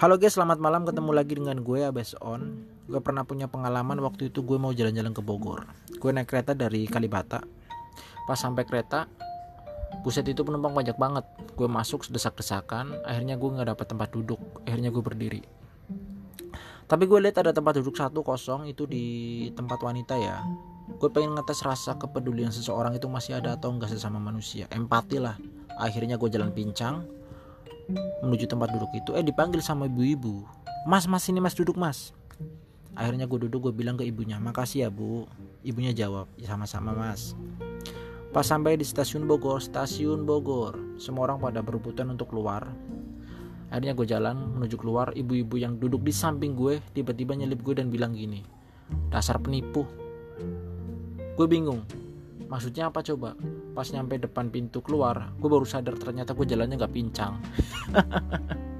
Halo guys, selamat malam ketemu lagi dengan gue Abes On. Gue pernah punya pengalaman waktu itu gue mau jalan-jalan ke Bogor. Gue naik kereta dari Kalibata. Pas sampai kereta, buset itu penumpang banyak banget. Gue masuk sedesak-desakan, akhirnya gue nggak dapat tempat duduk. Akhirnya gue berdiri. Tapi gue lihat ada tempat duduk satu kosong itu di tempat wanita ya. Gue pengen ngetes rasa kepedulian seseorang itu masih ada atau enggak sesama manusia. Empati lah. Akhirnya gue jalan pincang, menuju tempat duduk itu eh dipanggil sama ibu-ibu. Mas mas ini mas duduk mas. Akhirnya gue duduk gue bilang ke ibunya makasih ya bu. Ibunya jawab ya sama-sama mas. Pas sampai di stasiun Bogor stasiun Bogor semua orang pada berebutan untuk keluar. Akhirnya gue jalan menuju keluar ibu-ibu yang duduk di samping gue tiba-tiba nyelip gue dan bilang gini dasar penipu. Gue bingung maksudnya apa coba? Pas nyampe depan pintu keluar gue baru sadar ternyata gue jalannya gak pincang.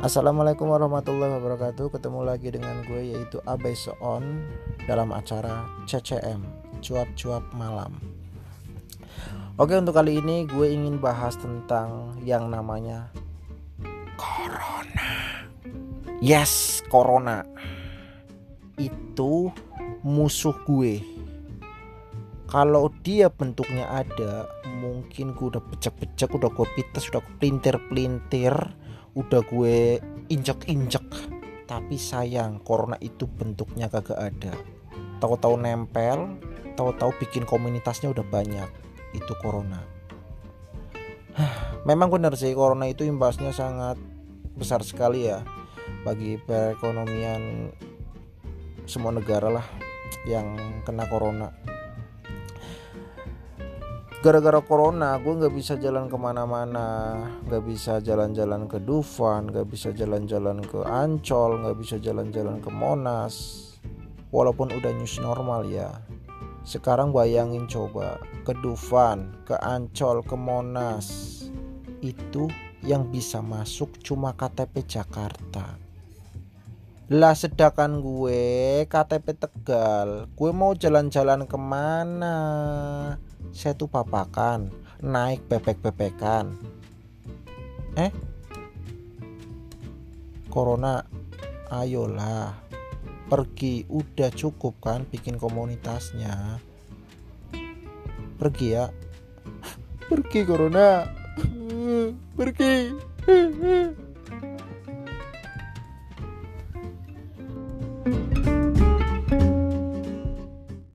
Assalamualaikum warahmatullahi wabarakatuh. Ketemu lagi dengan gue yaitu Abai Soon Dalam acara CCM Cuap-cuap malam Oke untuk kali ini gue ingin bahas tentang yang namanya Corona. Yes Corona. Itu musuh gue. Kalau dia bentuknya ada Mungkin gue udah pecek-pecek Udah gue pites Udah gue pelintir-pelintir Udah gue injek-injek. Tapi sayang Corona itu bentuknya kagak ada. Tahu-tahu nempel Tahu-tahu bikin komunitasnya udah banyak itu corona. Memang benar sih corona itu imbasnya sangat besar sekali ya bagi perekonomian semua negara lah yang kena corona. Gara-gara corona gue nggak bisa jalan ke mana-mana, nggak bisa jalan-jalan ke Dufan, nggak bisa jalan-jalan ke Ancol, nggak bisa jalan-jalan ke Monas. Walaupun udah news normal ya, sekarang bayangin coba ke Dufan, ke Ancol, ke Monas. Itu yang bisa masuk cuma KTP Jakarta. Lah sedangkan gue KTP Tegal, gue mau jalan-jalan ke mana? Saya tuh papakan, naik bebek-bebekan. Eh? Corona, ayolah pergi udah cukup kan bikin komunitasnya? Pergi ya. Pergi corona. Pergi